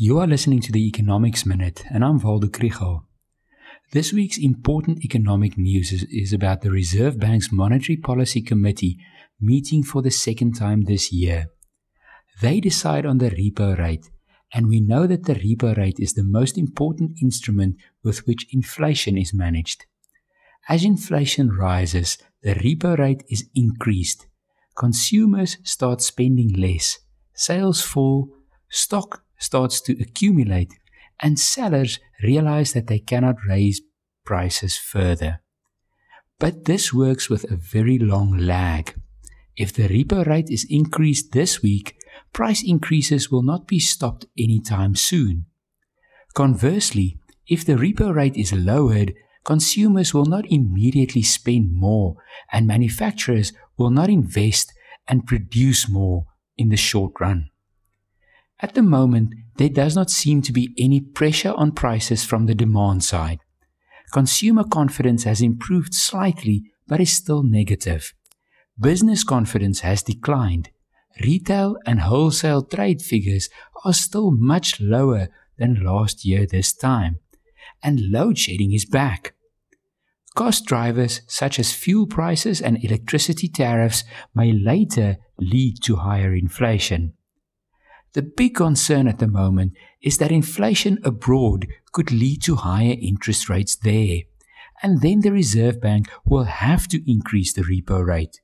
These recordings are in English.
You are listening to the Economics Minute, and I'm Waldo Krugell. This week's important economic news is, is, about the Reserve Bank's Monetary Policy Committee meeting for the second time this year. They decide on the repo rate, and we know that the repo rate is the most important instrument with which inflation is managed. As inflation rises, the repo rate is increased. Consumers start spending less, sales fall, stock starts to accumulate, and sellers realize that they cannot raise prices further. But this works with a very long lag. If the repo rate is increased this week, price increases will not be stopped anytime soon. Conversely, if the repo rate is lowered, consumers will not immediately spend more and manufacturers will not invest and produce more in the short run. At the moment, there does not seem to be any pressure on prices from the demand side. Consumer confidence has improved slightly but is still negative. Business confidence has declined. Retail and wholesale trade figures are still much lower than last year this time. And load shedding is back. Cost drivers such as fuel prices and electricity tariffs may later lead to higher inflation. The big concern at the moment is that inflation abroad could lead to higher interest rates there, and then the Reserve Bank will have to increase the repo rate.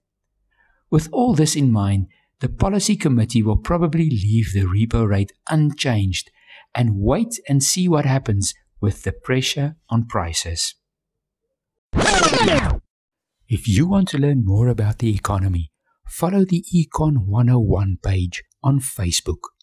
With all this in mind, the Policy Committee will probably leave the repo rate unchanged and wait and see what happens with the pressure on prices. If you want to learn more about the economy, follow the Econ 101 page on Facebook.